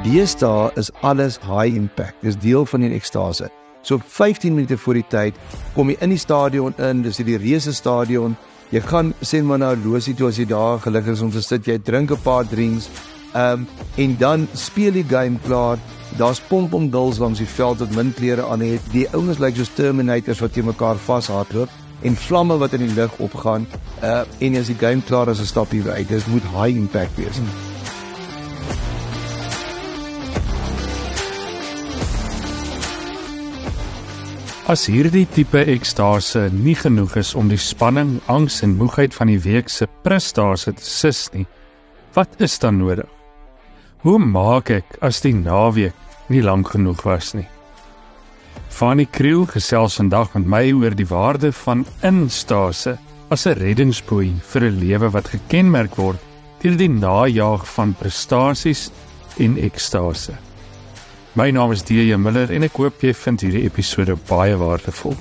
Deesdae is alles high impact. Dis deel van die ekstase. So 15 minute voor die tyd kom jy in die stadion in, dis die reuse stadion. Jy gaan sê maar na losie toe as jy daar gelukkig is om te sit, jy drink 'n paar drinks. Ehm um, en dan speel die game klaar. Daar's pomp om duls langs die veld wat min klere aan het. Die ouens lyk like soos terminators wat teen mekaar vashardloop en vlamme wat in die lug opgaan. Uh en as die game klaar is, stap jy uit. Dit moet high impact wees. Hmm. As hierdie tipe ekstase nie genoeg is om die spanning, angs en moegheid van die week se prestasie te sis nie, wat is dan nodig? Hoe maak ek as die naweek nie lank genoeg was nie? Fanny Kriel gesels vandag met my oor die waarde van instasie as 'n reddingsboei vir 'n lewe wat gekenmerk word deur die najaag van prestasies en ekstase. My naam is DJ Miller en ek hoop jy vind hierdie episode baie waardevol.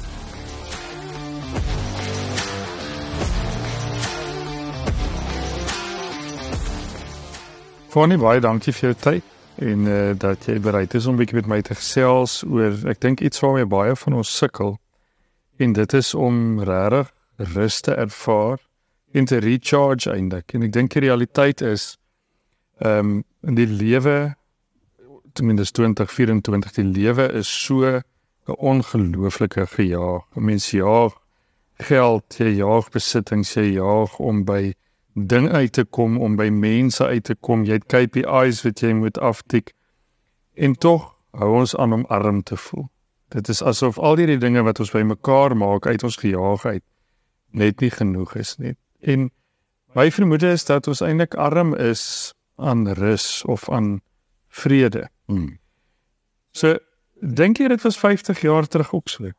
Fonnie, baie dankie vir jou tyd en uh, dat jy bereid is om 'n bietjie met my te gesels oor ek dink iets waarmee baie van ons sukkel en dit is om regtig rus te ervaar en te recharge eintlik. En ek dink die realiteit is ehm um, in die lewe ten minste 2024 die lewe is so 'n ongelooflike gejaag. Mense jaag geld, jy jaag besittings, jy jaag om by dinge uit te kom, om by mense uit te kom. Jy het KPIs wat jy moet aftik. En tog hou ons aan om arm te voel. Dit is asof al hierdie dinge wat ons bymekaar maak uit ons gejaagheid net nie genoeg is nie. En my vermoede is dat ons eintlik arm is aan rus of aan vrede. Hmm. So dink jy dit was 50 jaar terug ook so?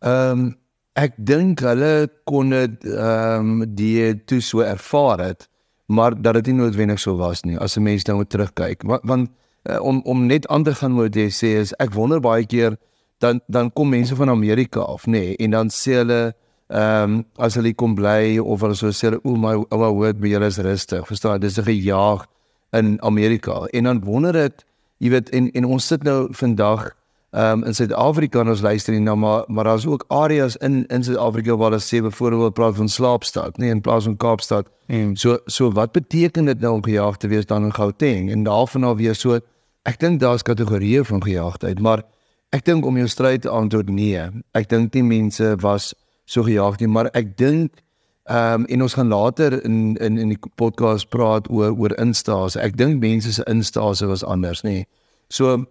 Ehm um, ek dink hulle kon dit ehm um, die toe so ervaar het, maar dat dit nie noodwendig so was nie as 'n mens nou terugkyk. Want, want uh, om om net aan te gaan moet jy sê is ek wonder baie keer dan dan kom mense van Amerika af nê nee, en dan sê hulle ehm um, as hulle kom bly of hulle so sê o my ouma hoor by julle is rustig verstaan dis 'n gejaag in Amerika. En dan wonder ek, jy weet en en ons sit nou vandag um, in Suid-Afrika en ons luister nie nou maar maar daar's ook areas in in Suid-Afrika waar hulle sê byvoorbeeld praat van slaapstad, nee in plaas van Kaapstad. Mm. So so wat beteken dit nou om gejaag te wees dan in Gauteng en daarvan af weer so ek dink daar's kategorieë van gejaagdheid, maar ek dink om jou stryd te antwoord nee. Ek dink nie mense was so gejaag nie, maar ek dink Ehm um, en ons gaan later in in in die podcast praat oor oor instasie. Ek dink mense se instasie was anders, nê. Nee. So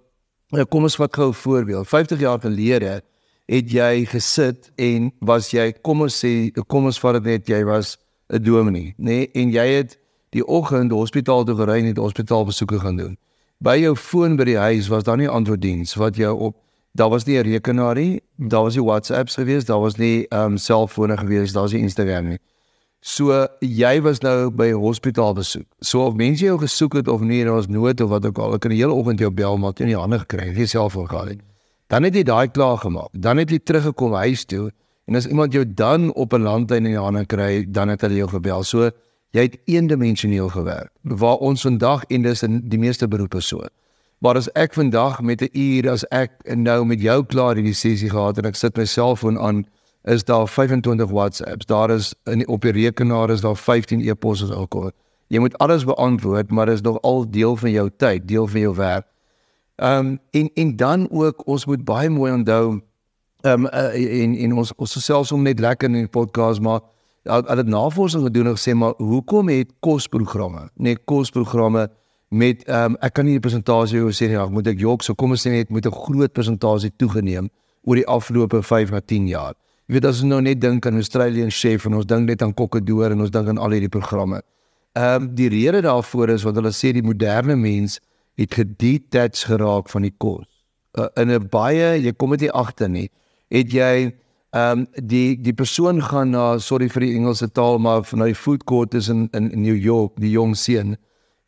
nou kom ons vat gou 'n voorbeeld. 50 jaar gelede het jy gesit en was jy kom ons sê kom ons vat dit net jy was 'n dominee, nê, nee, en jy het die oggend hospitaal toe gery en het hospitaal besoeke gaan doen. By jou foon by die huis was daar nie antwoorddiens wat jou op daar was nie 'n rekenaar nie, daar was nie WhatsApps gewees, daar was nie ehm um, selfone gewees, daar was nie Instagram nie. So jy was nou by hospitaal besoek. So of mense jou gesoek het of nie, daar was nood of wat ook al, ek kan die hele oggend jou bel maar jy nie hande gekry nie, selfoon gehad nie. Dan het jy daai klaar gemaak. Dan het jy teruggekom huis toe en as iemand jou dan op 'n landlyn in die hande kry, dan het hulle jou gebel. So jy het eendimensioneel gewerk. Waar ons vandag en dis in die meeste beroepe so. Maar as ek vandag met 'n uur as ek nou met jou klaar hierdie sessie gehad en ek sit my selfoon aan, is daar 25 WhatsApps. Daar is in op die rekenaar is daar 15 e-posse alkohol. Jy moet alles beantwoord, maar dit is nog al deel van jou tyd, deel van jou werk. Ehm um, en en dan ook ons moet baie mooi onthou ehm um, uh, en en ons ons selfs om net lekker in die podcast maar al het navorsing gedoen en gesê maar hoekom het kosprogramme, nee kosprogramme met ehm um, ek kan nie die presentasie hoe sê nie, ek moet ek jok, so kom ons sê net moet 'n groot presentasie toegeneem oor die afgelope 5 na 10 jaar. Jy weet as ons nou net dink aan Australian Chef en ons dink net aan Kokkedoor en ons dink aan al hierdie programme. Ehm um, die rede daarvoor is wat hulle sê die moderne mens het gedetach geraak van die kos. Uh, in 'n baie jy kom dit agter nie, het jy ehm um, die die persoon gaan na sorry vir die Engelse taal maar na die food court is in in New York, die jong seun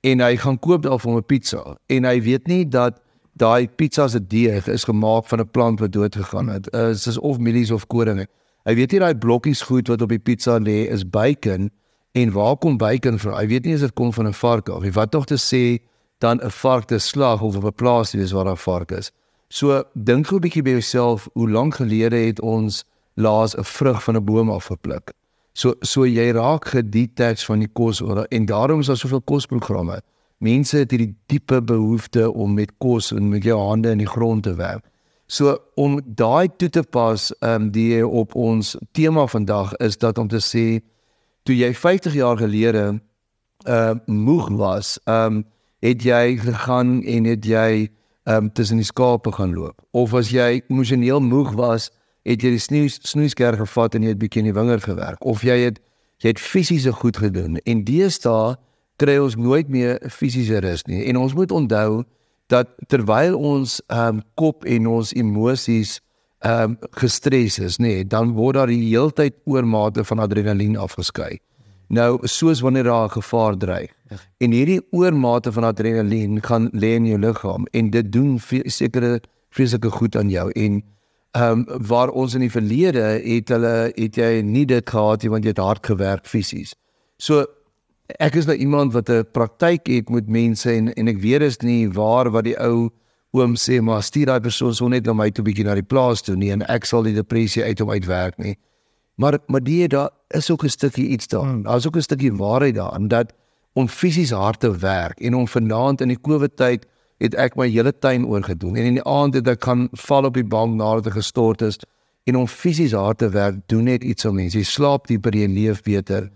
en hy gaan koop daar vir 'n pizza en hy weet nie dat daai pizza se deeg is gemaak van 'n plant wat dood gegaan het. Uh, dit is of mielies of koring. Hy weet nie daai blokkies goed wat op die pizza lê is bacon en waar kom bacon van? Hy weet nie as dit kom van 'n vark of wat tog te sê dan 'n vark te slag of op 'n plaas te wees waar daar vark is. So dink gou 'n bietjie by jouself, hoe lank gelede het ons laas 'n vrug van 'n boom af gepluk? So so jy raak gedetach van die kos en daarom is daar soveel kosprogramme. Mense het hierdie diepe behoefte om met kos en met jou hande in die grond te werk. So om daai toe te pas, ehm um, die op ons tema vandag is dat om te sê toe jy 50 jaar gelede uh moeg was, ehm um, het jy gegaan en het jy ehm um, tussen die skape gaan loop of as jy emosioneel moeg was, het jy die snoes snoeskerk gevat en jy het bietjie in die wingerd gewerk of jy het jy het fisiese goed gedoen. En deesdae kry ons nooit meer fisiese rus nie. En ons moet onthou dat terwyl ons ehm um, kop en ons emosies ehm um, gestres is nê dan word daar die heeltyd oormate van adrenalien afgeskei nou soos wanneer daar 'n gevaar dreig en hierdie oormate van adrenalien gaan lê in jou liggaam en dit doen sekere fisiese goed aan jou. En ehm um, waar ons in die verlede het hulle het jy nie dit gehad nie want jy het hard gewerk fisies so ek is nou iemand wat 'n praktyk het met mense en en ek weet is nie waar wat die ou oom sê maar stuur daai persoon so net na my toe bietjie na die plaas toe nie en ek sal die depressie uit hom uitwerk nie. Maar maar die daar is ook 'n stukkie iets daar. Hmm. Daar's ook 'n stukkie waarheid daarin dat om fisies hard te werk en om vanaand in die COVID tyd het ek my hele tuin oorgedoen en in die aand het ek kan val op die bank nadat ek gestort is en om fisies hard te werk doen net iets om mense. Jy slaap dieper, jy leef beter.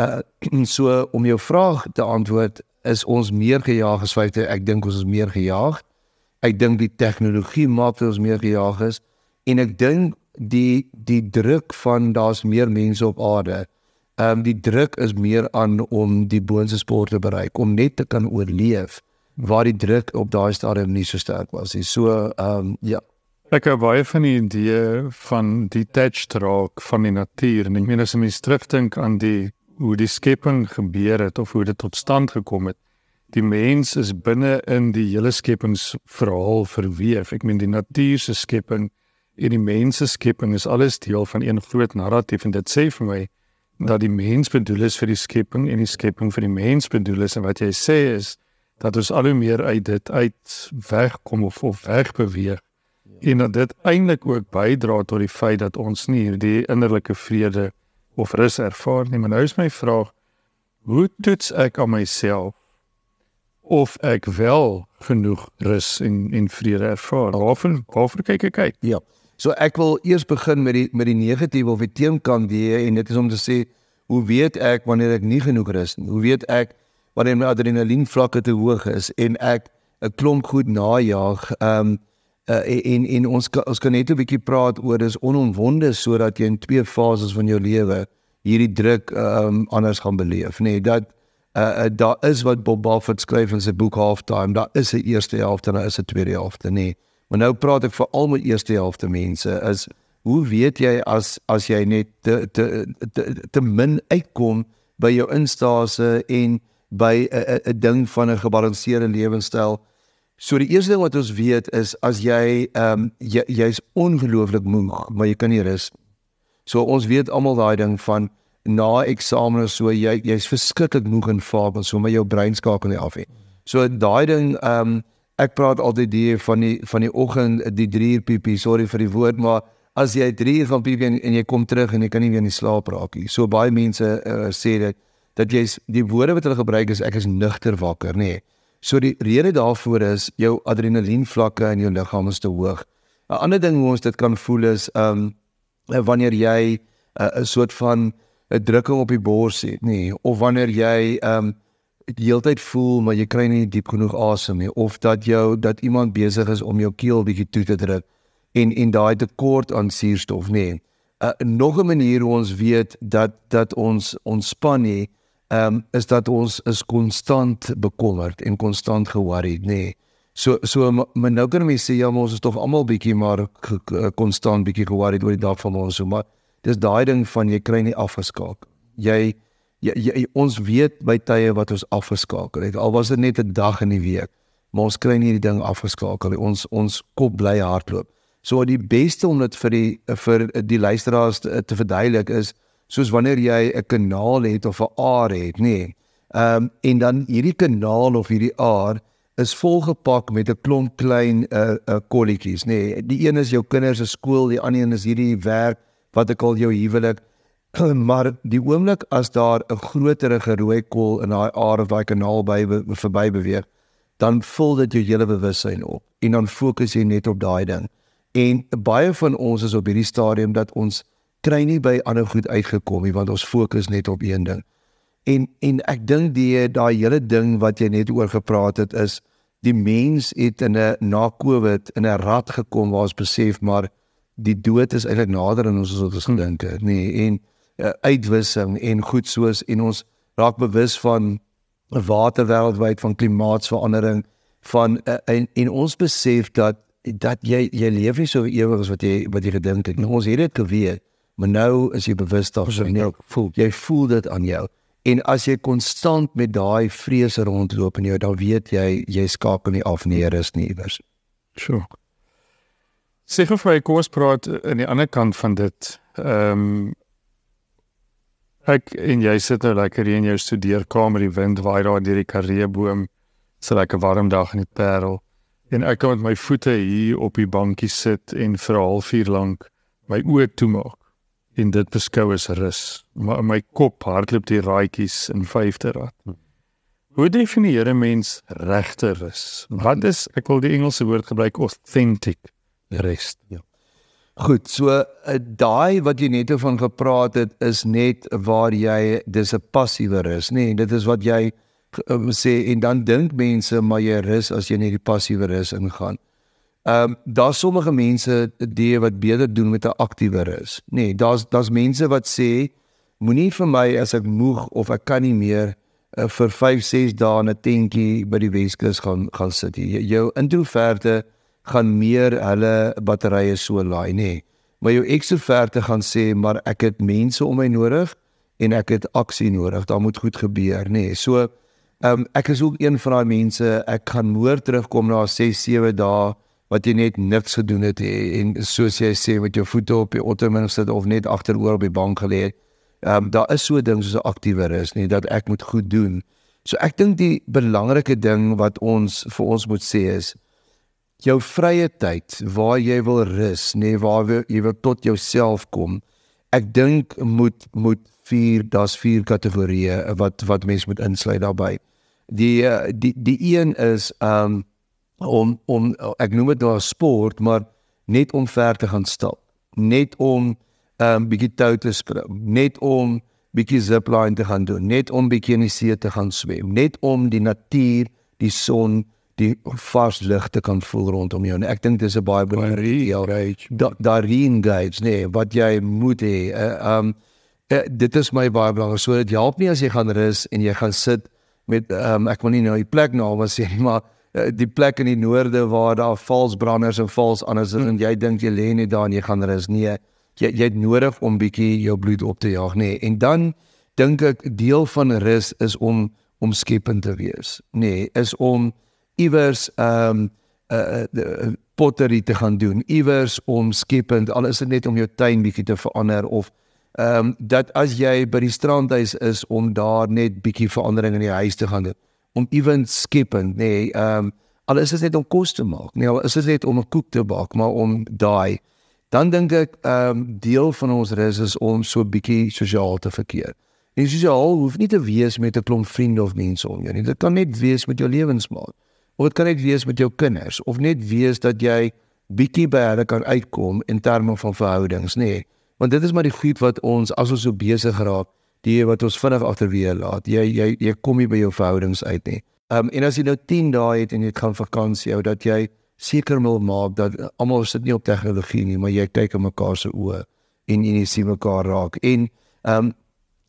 Uh so om jou vraag te antwoord, is ons meer gejaag as feite. Ek dink ons is meer gejaag. Ek dink die tegnologie maak dat ons meer gejaag is en ek dink die die druk van daar's meer mense op aarde. Ehm um, die druk is meer aan om die boonste sport te bereik, om net te kan oorleef waar die druk op daai stadium nie so sterk was nie. So ehm um, ja. Ek het baie van die idee van detached raak van die natuur en ek meen as jy mens terugdink aan die hoe die skepping gebeur het of hoe dit tot stand gekom het. Die mens is binne in die hele skepingsverhaal verweef. Ek meen die natuur se skepping en die mens se skepping is alles deel van een groot narratief en dit sê vir my dat die mens bedoel is vir die skepping en die skepping vir die mens bedoel is en wat jy sê is dat ons al hoe meer uit dit uit wegkom of of wegbeweeg en dat dit eintlik ook bydra tot die feit dat ons nie hierdie innerlike vrede of rus ervaar nie, maar nou is my vraag: Hoe toets ek aan myself of ek wel genoeg rus en en vrede ervaar? Waarvan waarvoor kyk ek kyk? Ja. So ek wil eers begin met die met die negatiewe of die teenkant die en dit is om te sê hoe weet ek wanneer ek nie genoeg rus nie? Hoe weet ek wanneer my adrenalien vlakke te hoog is en ek 'n klomp goed najag? Ehm um, uh, en en ons ons kan net 'n bietjie praat oor dis onomwonde sodat jy in twee fases van jou lewe hierdie druk um, anders gaan beleef nê nee, dat uh, uh, daar is wat Bob Buffett skryf in sy boek Halftime daar is 'n eerste helfte en daar is 'n tweede helfte nê nee. maar nou praat ek vir al my eerste helfte mense is hoe weet jy as as jy net te te te, te min uitkom by jou instase en by 'n 'n ding van 'n gebalanseerde lewenstyl So die eerste ding wat ons weet is as jy ehm um, jy jy's ongelooflik moeg, maar jy kan nie rus. So ons weet almal daai ding van na eksamen so jy jy's verskriklik moeg en vaag en so maar jou brein skakel nie af nie. So daai ding ehm um, ek praat altyd hier van die van die oggend die 3 uur piepie, sorry vir die woord, maar as jy 3 uur van piepie en, en jy kom terug en jy kan nie weer in die slaap raak nie. So baie mense uh, sê dit dat jy's die woorde wat hulle gebruik is ek is nugter wakker, nê. Nee. So die rede daarvoor is jou adrenalien vlakke in jou liggaam is te hoog. 'n Ander ding hoe ons dit kan voel is um wanneer jy uh, 'n uh, soort van 'n drukking op die bors het, nê, of wanneer jy um die hele tyd voel maar jy kry nie diep genoeg asem nie of dat jou dat iemand besig is om jou keel bietjie toe te druk en en daai tekort aan suurstof, nê. Uh, nog 'n manier hoe ons weet dat dat ons ontspan nie ehm um, is dat ons is konstant bekommerd en konstant ge-worried, nê. Nee. So so maar nou kan mense sê ja, ons is tog almal bietjie maar konstant bietjie ge-worried oor die dag van ons, so maar dis daai ding van jy kry nie afgeskakel. Jy, jy, jy ons weet by tye wat ons afgeskakel het. Al was dit net 'n dag in die week, maar ons kry nie die ding afgeskakel nie. Ons ons kop bly hardloop. So die beste om dit vir die vir die luisteraars te, te verduidelik is soos wanneer jy 'n kanaal het of 'n aar het, nê. Nee. Ehm um, en dan hierdie kanaal of hierdie aar is volgepak met 'n klomp klein uh uh kolletjies, nê. Nee, die een is jou kinders se skool, die ander een is hierdie werk wat ek al jou huwelik. maar die oomblik as daar 'n groterige rooi kol in daai aard of daai kanaal by verby beweeg, dan vul dit jou hele bewussyn op en dan fokus jy net op daai ding. En baie van ons is op hierdie stadium dat ons kry nie by ander goed uitgekom nie want ons fokus net op een ding. En en ek dink die daai hele ding wat jy net oor gepraat het is die mens het in 'n na Covid in 'n rat gekom waar ons besef maar die dood is eintlik nader aan ons as wat ons gedink het, nê. Nee, en uh, uitwissing en goed soos en ons raak bewus van water wêreldwyd van klimaatsverandering van uh, en, en ons besef dat dat jy jy leef nie so ewig as wat jy wat jy gedink het. Nou, ons het dit geweet, maar nou is jy bewus daarvan. Nee, voel jy voel dit aan jou. En as jy konstant met daai vrese rondloop en jy dan weet jy jy skakel nie af nie, is nie iewers. Sure. Seker vir my kom ons praat aan die ander kant van dit. Ehm um, ek en jy sit nou lekker in jou studeerkamer, die wind waai daar deur die kareeboom. Dit's 'n lekker warm dag in die Parel. En ek kan met my voete hier op die bankie sit en vir 'n halfuur lank my oë toemaak en dit beskou as rus. Maar in my kop hardloop die raadjies in vyfde rad. Hoe definieer 'n mens regte rus? Wat is ek wil die Engelse woord gebruik authentic rest. Ja. Goed, so uh, daai wat jy net van gepraat het is net waar jy dis 'n passiewe rus, nê? Nee, dit is wat jy uh, sê en dan dink mense maar jy rus as jy net die passiewe rus ingaan. Ehm um, daar's sommige mense die wat beter doen met 'n aktiewe rus. Nee, daar's daar's mense wat sê moenie vir my as ek moeg of ek kan nie meer uh, vir 5, 6 dae 'n tentjie by die Weskus gaan gaan sit. Jou introverte gaan meer hulle batterye so laai nê. Nee. Maar jou ekstroverte gaan sê maar ek het mense om my nodig en ek het aksie nodig. Daar moet goed gebeur nê. Nee. So ehm um, ek is ook een van daai mense. Ek gaan môre terugkom na 6 7 dae wat jy net niks gedoen het en soos jy sê met jou voete op die ottoman sit of net agteroor op die bank gelê. Ehm um, daar is so dinge soos 'n aktiewer is nie dat ek moet goed doen. So ek dink die belangrike ding wat ons vir ons moet sê is jou vrye tyd waar jy wil rus, nê, nee, waar jy wil tot jouself kom. Ek dink moet moet vier, daar's vier kategorieë wat wat mens moet insluit daarbey. Die die die een is um om om ek noem dit nou sport, maar net om ver te gaan stap, net om um bietjie tou te spring, net om bietjie zipline te gaan doen, net om bietjie in die see te gaan swem, net om die natuur, die son die vars ligte kan voel rondom jou. En ek dink dis 'n baie belangrike daai re-engage nee wat jy moet hê. Uh, um uh, dit is my baie belangrik so dit help nie as jy gaan rus en jy gaan sit met um ek wil nie nou die plek nou maar sê maar uh, die plek in die noorde waar daar vals branders en vals anders hmm. en jy dink jy lê net daar en jy gaan rus nee jy jy het nodig om bietjie jou bloed op te jaag nee en dan dink ek deel van rus is om om skepend te wees nee is om iewers ehm um, 'n uh, pottery te gaan doen, iewers om skepend, al is dit net om jou tuin bietjie te verander of ehm um, dat as jy by die strandhuis is om daar net bietjie verandering in die huis te gaan doen, om iewens skepend, nê, nee, ehm um, al is dit net om kos te maak, nee, al is dit net om 'n koek te bak, maar om daai dan dink ek ehm um, deel van ons rus is om so bietjie sosiaal te verkeer. En sosiaal hoef nie te wees met 'n klomp vriende of mense om jou nie. Dit kan net wees met jou lewensmaat. Of dit kan net wees met jou kinders of net wees dat jy bietjie by hulle kan uitkom in terme van verhoudings, nê? Nee. Want dit is maar die goed wat ons as ons so besig raak, die wat ons vinnig agterweë laat. Jy jy jy kom nie by jou verhoudings uit nie. Ehm um, en as jy nou 10 dae het en jy gaan vakansie hou, dat jy seker wil maak dat almal sit nie op tegnologie nie, maar jy kyk in mekaar se oë en jy sien mekaar raak. En ehm um,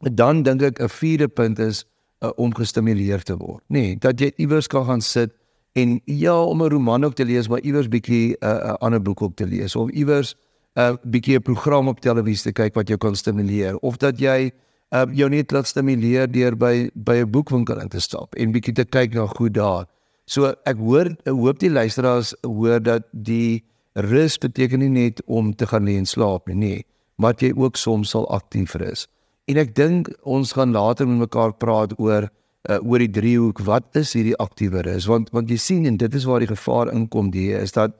dan dink ek 'n vierde punt is uh, om gestimuleer te word. Nee, dat jy iewers kan gaan sit en ja om 'n roman ook te lees maar iewers bietjie 'n uh, uh, ander boek ook te lees of iewers 'n uh, bietjie 'n program op televisie te kyk wat jou kan stimuleer of dat jy uh, jou net laat stimuleer deur by by 'n boekwinkel in te stap en bietjie te kyk na goed daar. So ek hoor hoop die luisteraars hoor dat die rus beteken nie net om te gaan lê en slaap nie, nee, maar jy ook soms sal aktief is. En ek dink ons gaan later met mekaar praat oor uh, oor die driehoek wat is hierdie aktiewe rus want want jy sien en dit is waar die gevaar inkom die is dat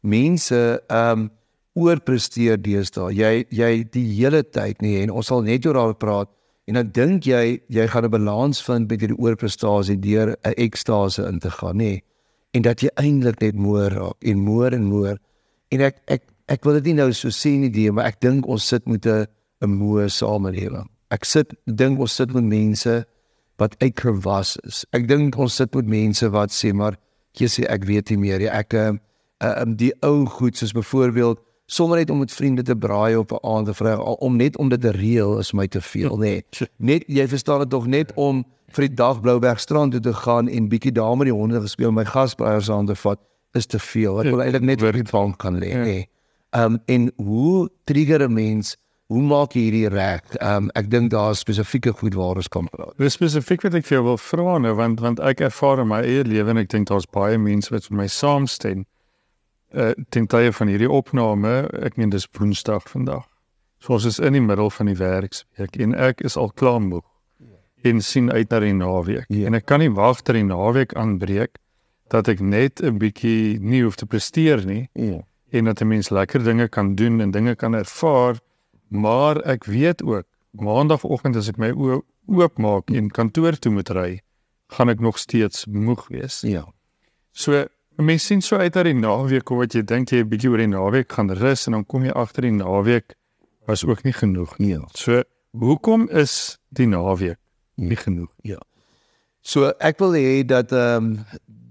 mense ehm um, oorpresteer deesdae. Jy jy die hele tyd nie en ons sal net oor daar praat en dan dink jy jy gaan 'n balans vind met hierdie oorprestasie deur 'n ekstase in te gaan, nê. En dat jy eintlik net moer raak en moer en moer. En ek ek ek wil dit nie nou so sê nie, die, maar ek dink ons sit met 'n 'n moe samelewing. Ek sit dink ons sit met mense wat uitgewas is. Ek dink ons sit met mense wat sê maar jy sê ek weet nie meer nie. Ek ehm um, die ou goed soos byvoorbeeld sommer net om met vriende te braai op 'n aand of vry om net om dit te reël is my te veel nê. Nee. Net jy verstaan dit tog net om vir die dag Blouberg strand toe te gaan en bietjie daar met die honde gespeel my gasbreiers aan te vat is te veel. Ek wil eintlik net vir die bank kan lê nê. Nee. Ehm um, en hoe trigger 'n mens Hoe maak jy hierdie reg? Ehm um, ek dink daar is spesifieke goed waar ons kan praat. Dis spesifiek wat ek vir jou wil vra nou want want ek ervaar in my eie lewe en ek dink daar's baie mense wat met my saamstem uh, ten tye van hierdie opname, ek meen dis Woensdag vandag. So ons is in die middel van die werksweek en ek is al klaar moeg en sien uit na die naweek. Ja. En ek kan nie wag ter die naweek aanbreek dat ek net 'n bietjie nie hoef te presteer nie. Ja. En dat 'n mens lekker dinge kan doen en dinge kan ervaar, maar ek weet ook maandagooggend as ek my oë oopmaak en kantoor toe moet ry, gaan ek nog steeds moeg wees. Ja. So Mens sien so uit dat die naweek kom wat jy dink jy 'n bietjie oor die naweek gaan rus en dan kom jy agter die naweek was ook nie genoeg nie. So hoekom is die naweek nie genoeg? Ja. So ek wil hê dat ehm um,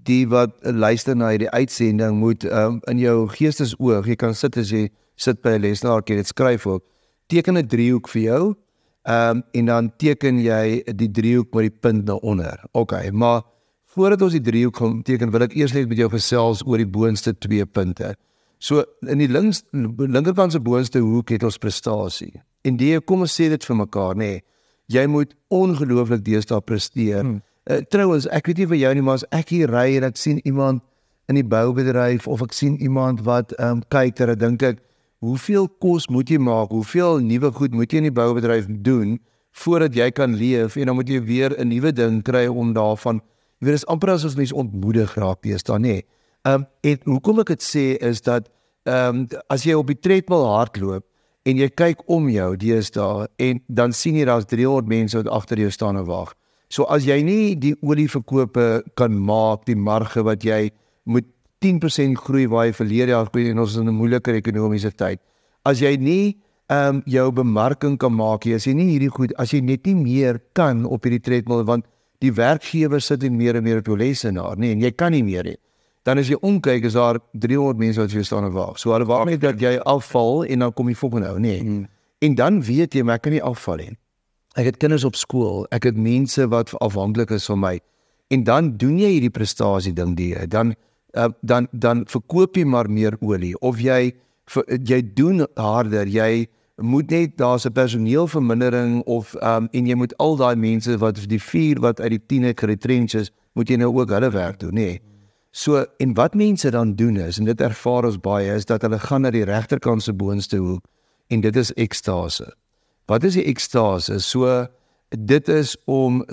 die wat luister na hierdie uitsending moet ehm um, in jou geestesoog, jy kan sit as jy sit by 'n lesenaar, jy dit skryf ook. Teken 'n driehoek vir jou. Ehm um, en dan teken jy die driehoek met die punt na onder. OK, maar Voordat ons die driehoek gaan teken, wil ek eers net met jou gesels oor die boonste twee punte. So in die links linkerkant se boonste hoek het ons prestasie. En die kom ons sê dit vir mekaar, nê. Nee, jy moet ongelooflik deesdae presteer. Hmm. Uh, Trouwens, ek weet nie vir jou nie, maar as ek hier ry en ek sien iemand in die boubedryf of ek sien iemand wat ehm um, kyk ter, dink ek, hoeveel kos moet jy maak? Hoeveel nuwe goed moet jy in die boubedryf doen voordat jy kan leef en dan moet jy weer 'n nuwe ding kry om daarvan Jy weet dit is amper asof mense ontmoedig raak deesdae, nê. Ehm um, en hoekom ek dit sê is dat ehm um, as jy op die tredmil hardloop en jy kyk om jou deesdae en dan sien jy daar's 300 mense wat agter jou staan en wag. So as jy nie die olieverkope kan maak, die marge wat jy moet 10% groei waar jy verlede jaar groei en ons is in 'n moeilike ekonomiese tyd. As jy nie ehm um, jou bemarking kan maak, as jy nie hierdie goed, as jy net nie meer kan op hierdie tredmil want die werkgewer sit en meer en meer op jou lesenaar, nee, en jy kan nie meer nie. Dan as jy omkyk is daar 300 mense wat vir jou staan en wag. So hulle wag net dat jy afval en dan kom jy volgende nou, nee. Hmm. En dan weet jy maar ek kan nie afval nie. Ek het kinders op skool, ek het mense wat afhanklik is van my. En dan doen jy hierdie prestasie ding die dan uh, dan dan verkoop jy maar meer olie of jy jy doen harder, jy moet net daar's 'n personeelvermindering of um en jy moet al daai mense wat die 4 wat uit die 10 het geretrench is, moet jy nou ook hulle werk doen, nê. So en wat mense dan doen is en dit ervaar ons baie is dat hulle gaan na die regterkant se boonste hoek en dit is ekstase. Wat is die ekstase? So dit is om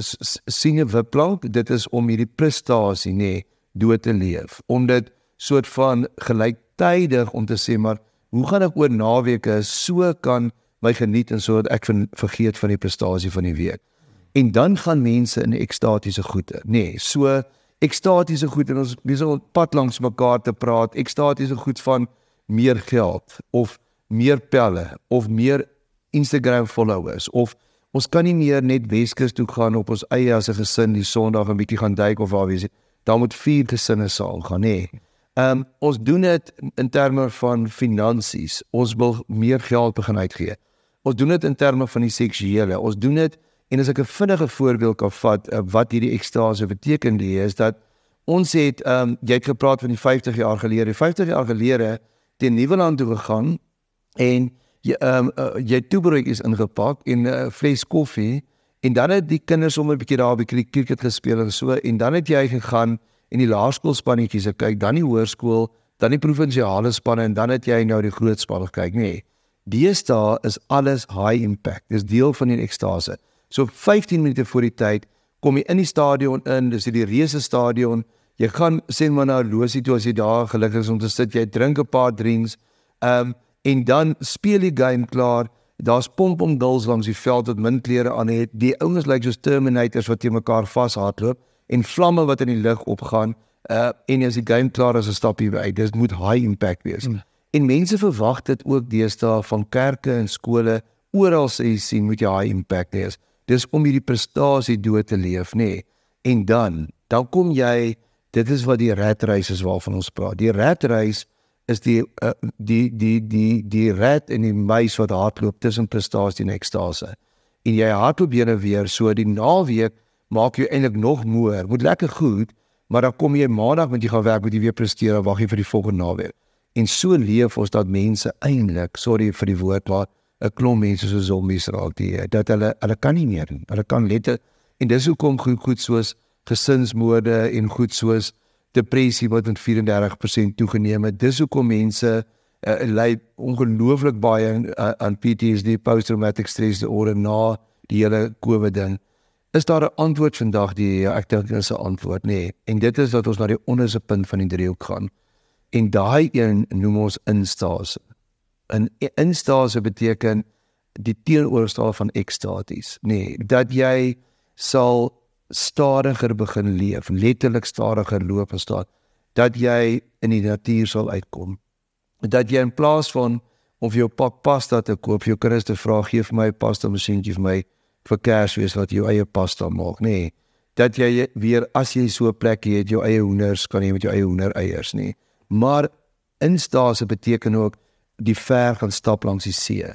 sien 'n wipplank, dit is om hierdie prestasie nê dood te leef. Om dit soort van gelyktydig om te sê maar hoe gaan ek oor naweke so kan my geniet en sodat ek van, vergeet van die prestasie van die week. En dan gaan mense in ekstatiese goede, nê. Nee, so ekstatiese goed en ons besig om pad langs mekaar te praat. Ekstatiese goed van meer geld of meer pelle of meer Instagram followers of ons kan nie meer net Weskus toe gaan op ons eie as 'n gesin die Sondag 'n bietjie gaan duik of waar wees. Daar moet vier gesinne saal gaan, nê. Nee. Ehm um, ons doen dit in terme van finansies. Ons wil meer geld begin uitgee. Ons doen dit in terme van die seksuele. Ons doen dit en as ek 'n vinnige voorbeeld kan vat uh, wat hierdie ekstase beteken, die is dat ons het ehm um, jy het gepraat van die 50 jaar gelede. 50 jaar gelede teen Nieuweland toe gegaan en jy ehm um, uh, jy toebroodjies ingepak en 'n uh, fles koffie en dan het die kinders sommer 'n bietjie daar 'n bietjie cricket gespeel en so en dan het jy gegaan en die laerskoolspannetjies ek kyk, dan die hoërskool, dan die provinsiale spanne en dan het jy nou die groot spanne kyk, nê. Nee, Deesdae is alles high impact. Dis deel van die ekstase. So 15 minute voor die tyd kom jy in die stadion in, dis die reuse stadion. Jy gaan sê maar na losie toe as jy daar gelukkig is om te sit, jy drink 'n paar drinks. Ehm um, en dan speel die game klaar. Daar's pompom duls langs die veld wat min klere aan het. Die ouens lyk like soos terminators wat teen mekaar vashardloop en vlamme wat in die lug opgaan. Uh en as die game klaar is, stap jy uit. Dit moet high impact wees. Mm. En mense verwag dit ook deesdae van kerke en skole. Oral sê jy sien moet jy high impact hê. Dis om hierdie prestasie dood te leef, nê. Nee. En dan, dan kom jy dit is wat die rat race is waarvan ons praat. Die rat race is die uh, die die die die rat en die muis wat hardloop tussen prestasie en ekstase. En jy hardloop binne weer so die naweek maak jy eintlik nog moer. Moet lekker goed, maar dan kom jy maandag met jy gaan werk met jy weer presteer en wag jy vir die volgende naweek. En so leef ons dat mense eintlik, sorry vir die woord, maar 'n klomp mense so zombies raak die dat hulle hulle kan nie meer nie. Hulle kan letter en dis hoekom goed goed soos gesinsmoorde en goed soos depressie wat met 34% toegeneem het. Dis hoekom mense uh, ly ongelooflik baie uh, aan PTSD, post traumatic stress disorder na die hele COVID ding. Is daar 'n antwoord vandag die ek dink dit is 'n antwoord nê. Nee. En dit is dat ons na die onderste punt van die driehoek gaan. En daai een noem ons instase. 'n Instase beteken die teenoorgestel van ekstaties, nê. Nee, dat jy sal stadiger begin leef, letterlik stadiger loop en staan, dat jy in die natuur sal uitkom. Dat jy in plaas van of jou pak pasta te koop, jou kinders te vra gee vir my pasta masjienjie vir my vir Kersfees wat jou eie pasta maak, nê. Nee, dat jy weer as jy so 'n plek het, jou eie hoenders kan hê met jou eie hoender eiers, nê. Nee. Maar instase beteken ook die ver gaan stap langs die see.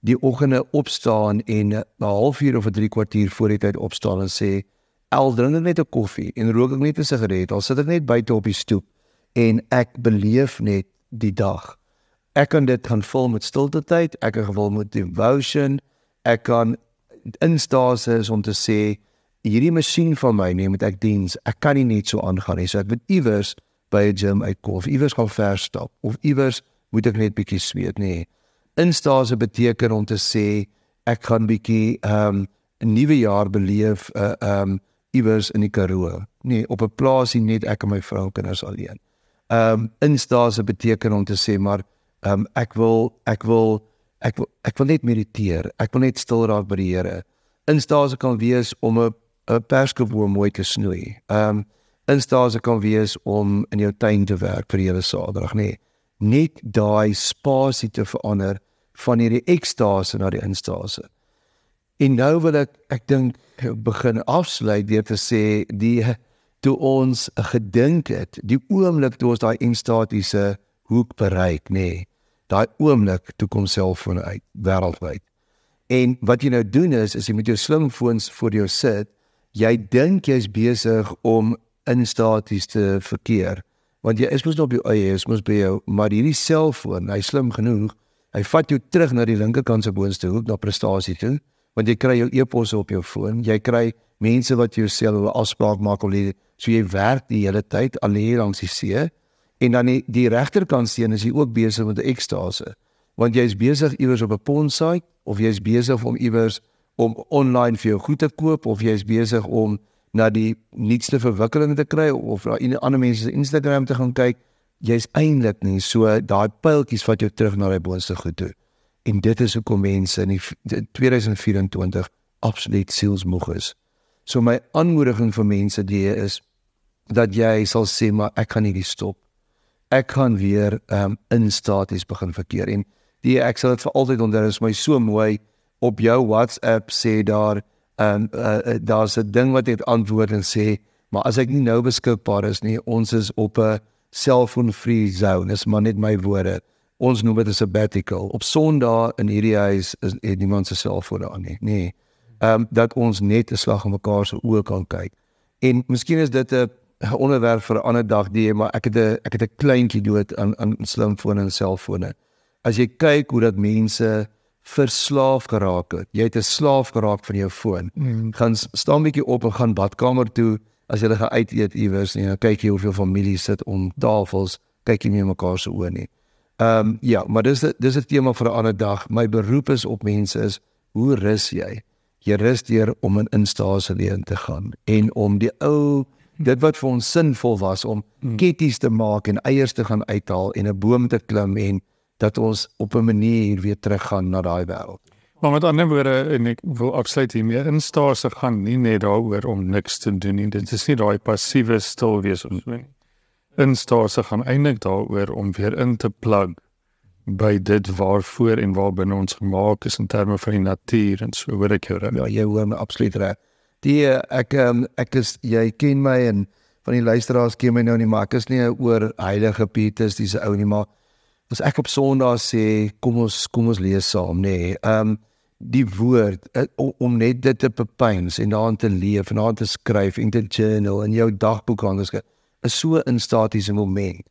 Die oggende opstaan en 'n halfuur of 'n 3 kwartier voor die tyd opstaan en sê al drink net 'n koffie en rook ek net 'n sigaret, al sit ek net buite op die stoep en ek beleef net die dag. Ek kan dit kan vul met stilte tyd, ek kan gewil met devotion, ek kan instase is om te sê hierdie masjien van my neem met ek diens, ek kan nie net so aangaan nie. So ek moet iewers by 'n gym uitkom of iewers gaan verstap of iewers moet ek net bietjie sweet nê. Instase beteken om te sê ek gaan bietjie ehm um, 'n nuwe jaar beleef uh, ehm um, iewers in die Karoo. Nee, op 'n plaasie net ek en my vrou en kinders alleen. Ehm um, instase beteken om te sê maar ehm um, ek wil ek wil ek wil ek wil net mediteer. Ek wil net stil raak by die Here. Instase kan wees om 'n 'n perskoboom mooi te snoei. Ehm um, instase kan wees om in jou tuin te werk vir hele Saterdag, nee. Net daai spasie te verander van hierdie ekstase na die instase. En nou wil ek ek dink begin afsluit deur te sê die toe ons gedink het, die oomblik toe ons daai instatiese hoek bereik, nê. Nee, daai oomblik toe kom selfone uit wêreldwyd. En wat jy nou doen is, is jy met jou slimfoons voor jou sit, jy dink jy's besig om instaties te verkeer, want jy is mos nog op jou eie, is mos by jou, maar hierdie selfoon, hy slim genoeg, hy vat jou terug na die linkerkant se boonste hoek na prestasie toe want jy kry jou e-posse op jou foon, jy kry mense wat jou sê hulle afspraak maak of jy so jy werk die hele tyd al hier langs die see en dan die, die regterkant sien is jy ook besig met 'n ekstase want jy is besig iewers op 'n ponsite of jy is besig om iewers om online vir jou goed te koop of jy is besig om na die nuutste verwikkelinge te kry of na ander mense se Instagram te gaan kyk jy's eintlik nie so daai pyltjies wat jou terug na daai boonste goed toe En dit is hoekom mense in 2024 absoluut sielsmoeg is. So my aanmoediging vir mense die is dat jy sal sê maar ek kan nie stop. Ek kan weer um in staties begin verkeer en die ek sal dit vir altyd onthou is my so mooi op jou WhatsApp sê daar um uh, daar's 'n ding wat het antwoord en sê maar as ek nie nou beskikbaar is nie ons is op 'n selfoon free zone is maar net my woorde ons noem dit 'n sabbatical. Op Sondag in hierdie huis is het niemand se selfone aan nie. Nee. Ehm um, dat ons net 'n slag in mekaar se oë kan kyk. En miskien is dit 'n onderwerp vir 'n ander dag, die maar ek het 'n ek het 'n kleintjie dood aan aan slimfone en selfone. As jy kyk hoe dat mense verslaaf geraak het. Jy het 'n slaaf geraak van jou foon. Mm. Gaan staan 'n bietjie op en gaan badkamer toe as jy gaan uit eet iewers en jy kyk jy hoeveel familie sit om tafels, kyk jy nie mekaar se oë nie. Ehm um, ja, maar dis dis 'n tema vir 'n ander dag. My beroep is op mense is hoe rus jy? jy rus deur om in instasie te gaan en om die ou dit wat vir ons sinvol was om Hmm. ketties te maak en eiers te gaan uithaal en 'n boom te klim en dat ons op 'n manier weer teruggaan na daai wêreld. Maar met ander woorde en ek wil afsluit hiermee instasie gaan nie net daaroor om niks te doen nie. Dit is nie daai passiewe stil wees of so nie. Instasie gaan eintlik daaroor om weer in te plug by dit waarvoor en waar binne ons gemaak is in terme van die natuur en so hoor ek jou reg. Ja, jy hoor my absoluut reg. Die eh, ek um, ek is jy ken my en van die luisteraars ken my nou nie, maar ek is nie 'n oor heilige Petrus dis ou nie, maar as ek op Sondag sê kom ons kom ons lees saam, nê. Nee, ehm um, die woord uh, om net dit te bepeins en daarin te leef en daarin te skryf en te journal en jou dagboek skryf is so 'n statiese moment.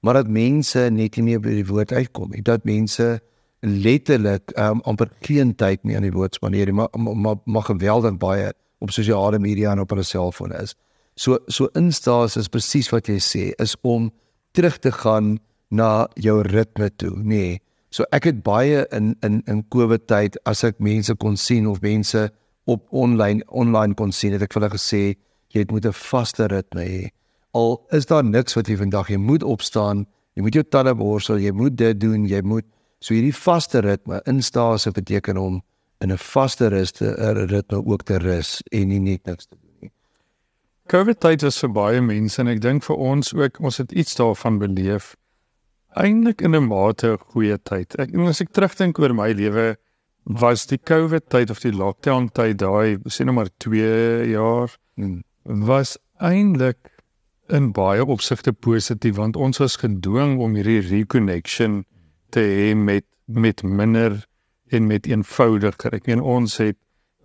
Maar dat mense net nie meer by die woord uitkom nie. Dat mense letterlik um, amper geen tyd meer aan die woord spandeer nie, maar, maar, maar geweldig baie op sosiale media en op hulle selfoon is. So so instaas is presies wat jy sê, is om terug te gaan na jou ritme toe, nê. Nee. So ek het baie in in in Covid tyd as ek mense kon sien of mense op online online kon sien, het ek vir hulle gesê jy moet 'n vaste ritme hê. Al is daar niks wat jy vandag jy moet opstaan, jy moet jou tande borsel, jy moet dit doen, jy moet so hierdie vaste ritme instaas se beteken om in 'n vaste ruste ritme ook te rus en nie net niks te doen nie. COVID tyd was vir baie mense en ek dink vir ons ook ons het iets daarvan beleef. Eintlik in 'n mate 'n goeie tyd. Ek as ek terugdink oor my lewe was die COVID tyd of die lockdown tyd daai sê nou maar 2 jaar Hmm. was eintlik in baie opsigte positief want ons was gedwing om hierdie reconnection te hê met met minder en met eenvoudiger. Ek meen ons het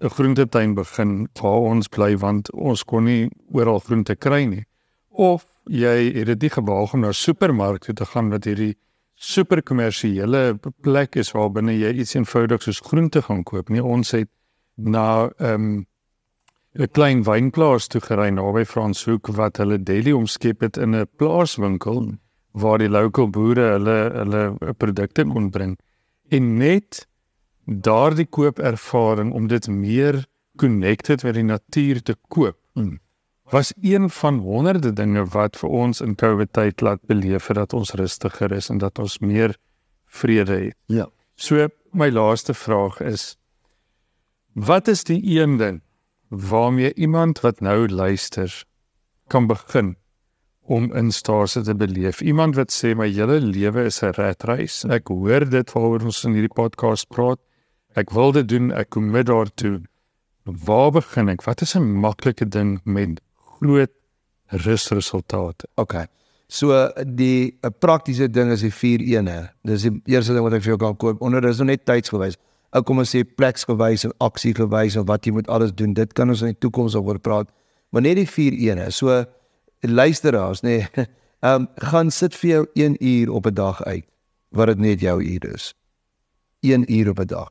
'n groentetuin begin waar ons bly want ons kon nie oral groente kry nie. Of jy het dit nie gewaag om na 'n supermark toe te gaan wat hierdie super kommersiële plek is waar binne jy iets eenvoudigs soos groente gaan koop nie. Ons het na ehm 'n klein wynplaas toe gery naby Franshoek wat hulle deli omskep het in 'n plaaswinkel waar die lokale boere hulle hulle produkte kon bring. En net daardie koopervaring om dit meer connected met die natuur te koop Hmm. was een van honderde dinge wat vir ons in COVID tyd laat beleef het dat ons rustiger is en dat ons meer vrede het. Ja. So my laaste vraag is wat is die een ding waarmee iemand wat nou luister kan begin om instasie te beleef? Iemand wat sê my hele lewe is 'n ratreis. Ek hoor dit waaroor ons in hierdie podcast praat. Ek wil dit doen, ek kom met daartoe. Waar begin ek? Wat is 'n maklike ding met groot rusresultate? Okay. So die 'n praktiese ding is die 4 ene. Dis die eerste ding wat ek vir jou kan koop. Onder is nog net tydsgewys. Ou kom ons sê pleksgewys en aksiegewys en wat jy moet alles doen. Dit kan ons in die toekoms oor praat. Maar net die 4 ene. So luisteraars, nê. Nee, ehm um, gaan sit vir jou 1 uur op 'n dag uit wat dit net jou uur is. 1 uur op 'n dag.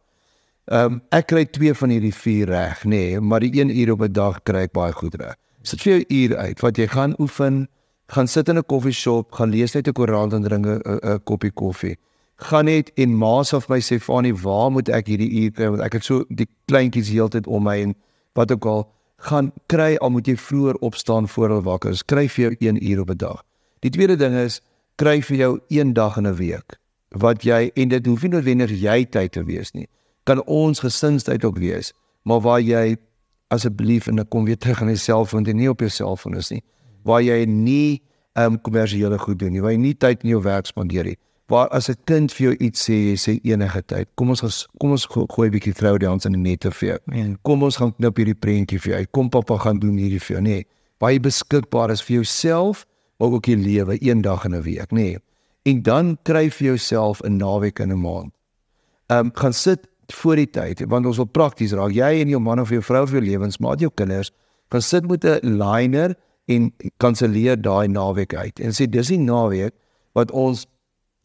Ehm um, ek kry 2 van hierdie 4 reg, nê, nee, maar die 1 uur op 'n dag kry ek baie goed reg. Sit vir jou uur uit wat jy gaan oefen gaan sit in 'n koffieshop, gaan lees net 'n koerant en drink 'n koppie koffie. Gaan net en maas of my sê Fanie, waar moet ek hierdie uur kry want ek het so die kleintjies heeltyd om my en wat ook al gaan kry al moet jy vroeër opstaan voor hulle wakker is. Kry vir jou 1 uur op 'n dag. Die tweede ding is kry vir jou 1 dag in 'n week wat jy en dit hoef nie noodwendig jy tyd te wees nie. Kan ons gesinstyd ook wees, maar waar jy asseblief en ek kom weer terug aan die selfoon en nie op jou selfoon is nie waar jy nie ehm um, kommersiële goed doen nie, waar jy nie tyd in jou werk spandeer nie. Waar as 'n kind vir jou iets sê, jy sê enige tyd. Kom ons ges, kom ons go, gooi 'n bietjie throwdowns in die nette vir jou. Ja. Kom ons gaan knip hierdie prentjie vir jou. uit. Kom pappa gaan doen hierdie vir jou, nê. Nee, waar jy beskikbaar is vir jouself, maar ook jou lewe een dag in 'n week, nê. Nee. En dan kry vir jouself 'n naweek in 'n maand. Ehm um, gaan sit voor die tyd want ons wil prakties raak. Jy en jou man of jou vrou of jou lewensmaat, jou kinders, gaan sit met 'n liner en kanselleer daai naweek uit. En sê dis die naweek wat ons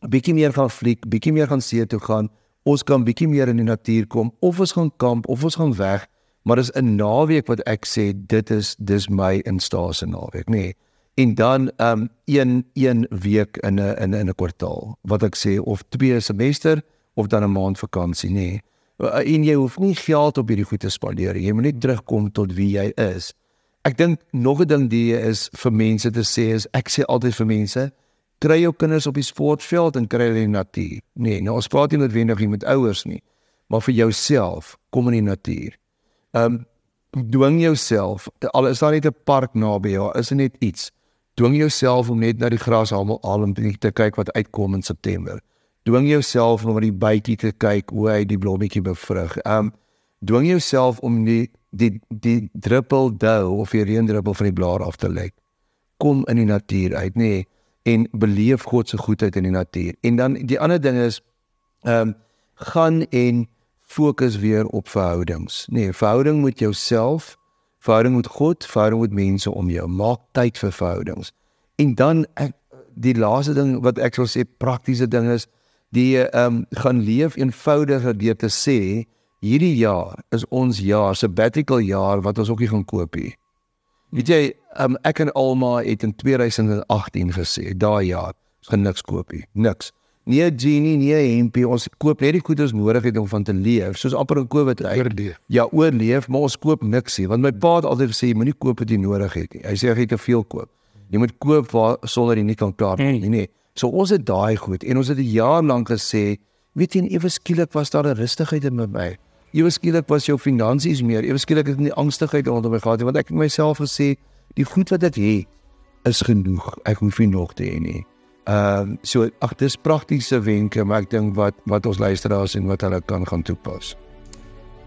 bietjie meer gaan fliek, bietjie meer gaan see toe gaan. Ons kan bietjie meer in die natuur kom of ons gaan kamp of ons gaan weg, maar dis 'n naweek wat ek sê dit is dis my instasie naweek, nê. Nee. En dan um een een week in 'n in 'n 'n kwartaal wat ek sê of twee semester of dan 'n maand vakansie, nê. Nee. Uh, en jy hoef nie geld op hierdie goed te spandeer nie. Jy moet net terugkom tot wie jy is. Ek dink nog 'n ding die is vir mense te sê is ek sê altyd vir mense kry jou kinders op die sportveld en kry hulle in die natuur. Nee, nou ons praat nie noodwendig met ouers nie, maar vir jouself, kom in die natuur. Ehm um, dwing jouself al is daar net 'n park naby jou, is dit net iets. Dwing jouself om net na die grashalm te kyk wat uitkom in September dwing jouself om na die bytjie te kyk hoe hy die blommetjie bevrug. Um dwing jouself om die die die druppel dou of die reendruppel van die blaar af te lê. Kom in die natuur uit, nê, nee, en beleef God se goedheid in die natuur. En dan die ander ding is um gaan en fokus weer op verhoudings. Nee, verhouding met jouself, verhouding met God, verhouding met mense om jou. Maak tyd vir verhoudings. En dan ek die laaste ding wat ek sou sê praktiese ding is die ehm um, gaan leef eenvoudiger deur te sê hierdie jaar is ons jaar sabbatical jaar wat ons ook nie gaan koop nie. Weet jy, um, ek en Alma het in 2018 gesê daai jaar gaan niks koop nie. Niks. Nie 'n genie, nie 'n hempie, ons koop net die goed wat ons nodig het om van te leef, soos amper in Covid uit. Oorleef. Ja, oorleef, maar ons koop niks nie, want my pa het altyd gesê jy moenie koop wat jy nodig het nie. Hy sê jy het te veel koop. Jy moet koop waar sonder jy nie kan klaar nie, mm. nee. So ons het daai goed en ons het 'n jaar lank gesê, weet jy, ewe skielik was daar 'n rustigheid in my. Ewe skielik was jou finansies meer. Ewe skielik het ek nie angstigheid rondom my gehad nie, want ek het myself gesê, die goed wat ek het is genoeg. Ek hoef nie nog te hê nie. Ehm uh, so ag dis praktiese wenke, maar ek dink wat wat ons luisteraars en wat hulle kan gaan toepas.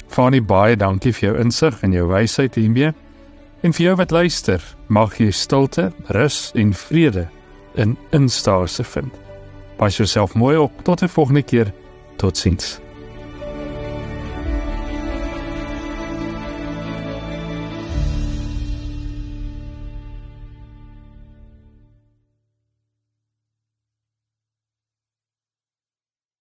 Fanie baie dankie vir jou insig en jou wysheid hiermee. En vir jou wat luister, mag jy stilte, rus en vrede in instaarse vind. Pas jouself mooi op tot 'n volgende keer. Totsiens.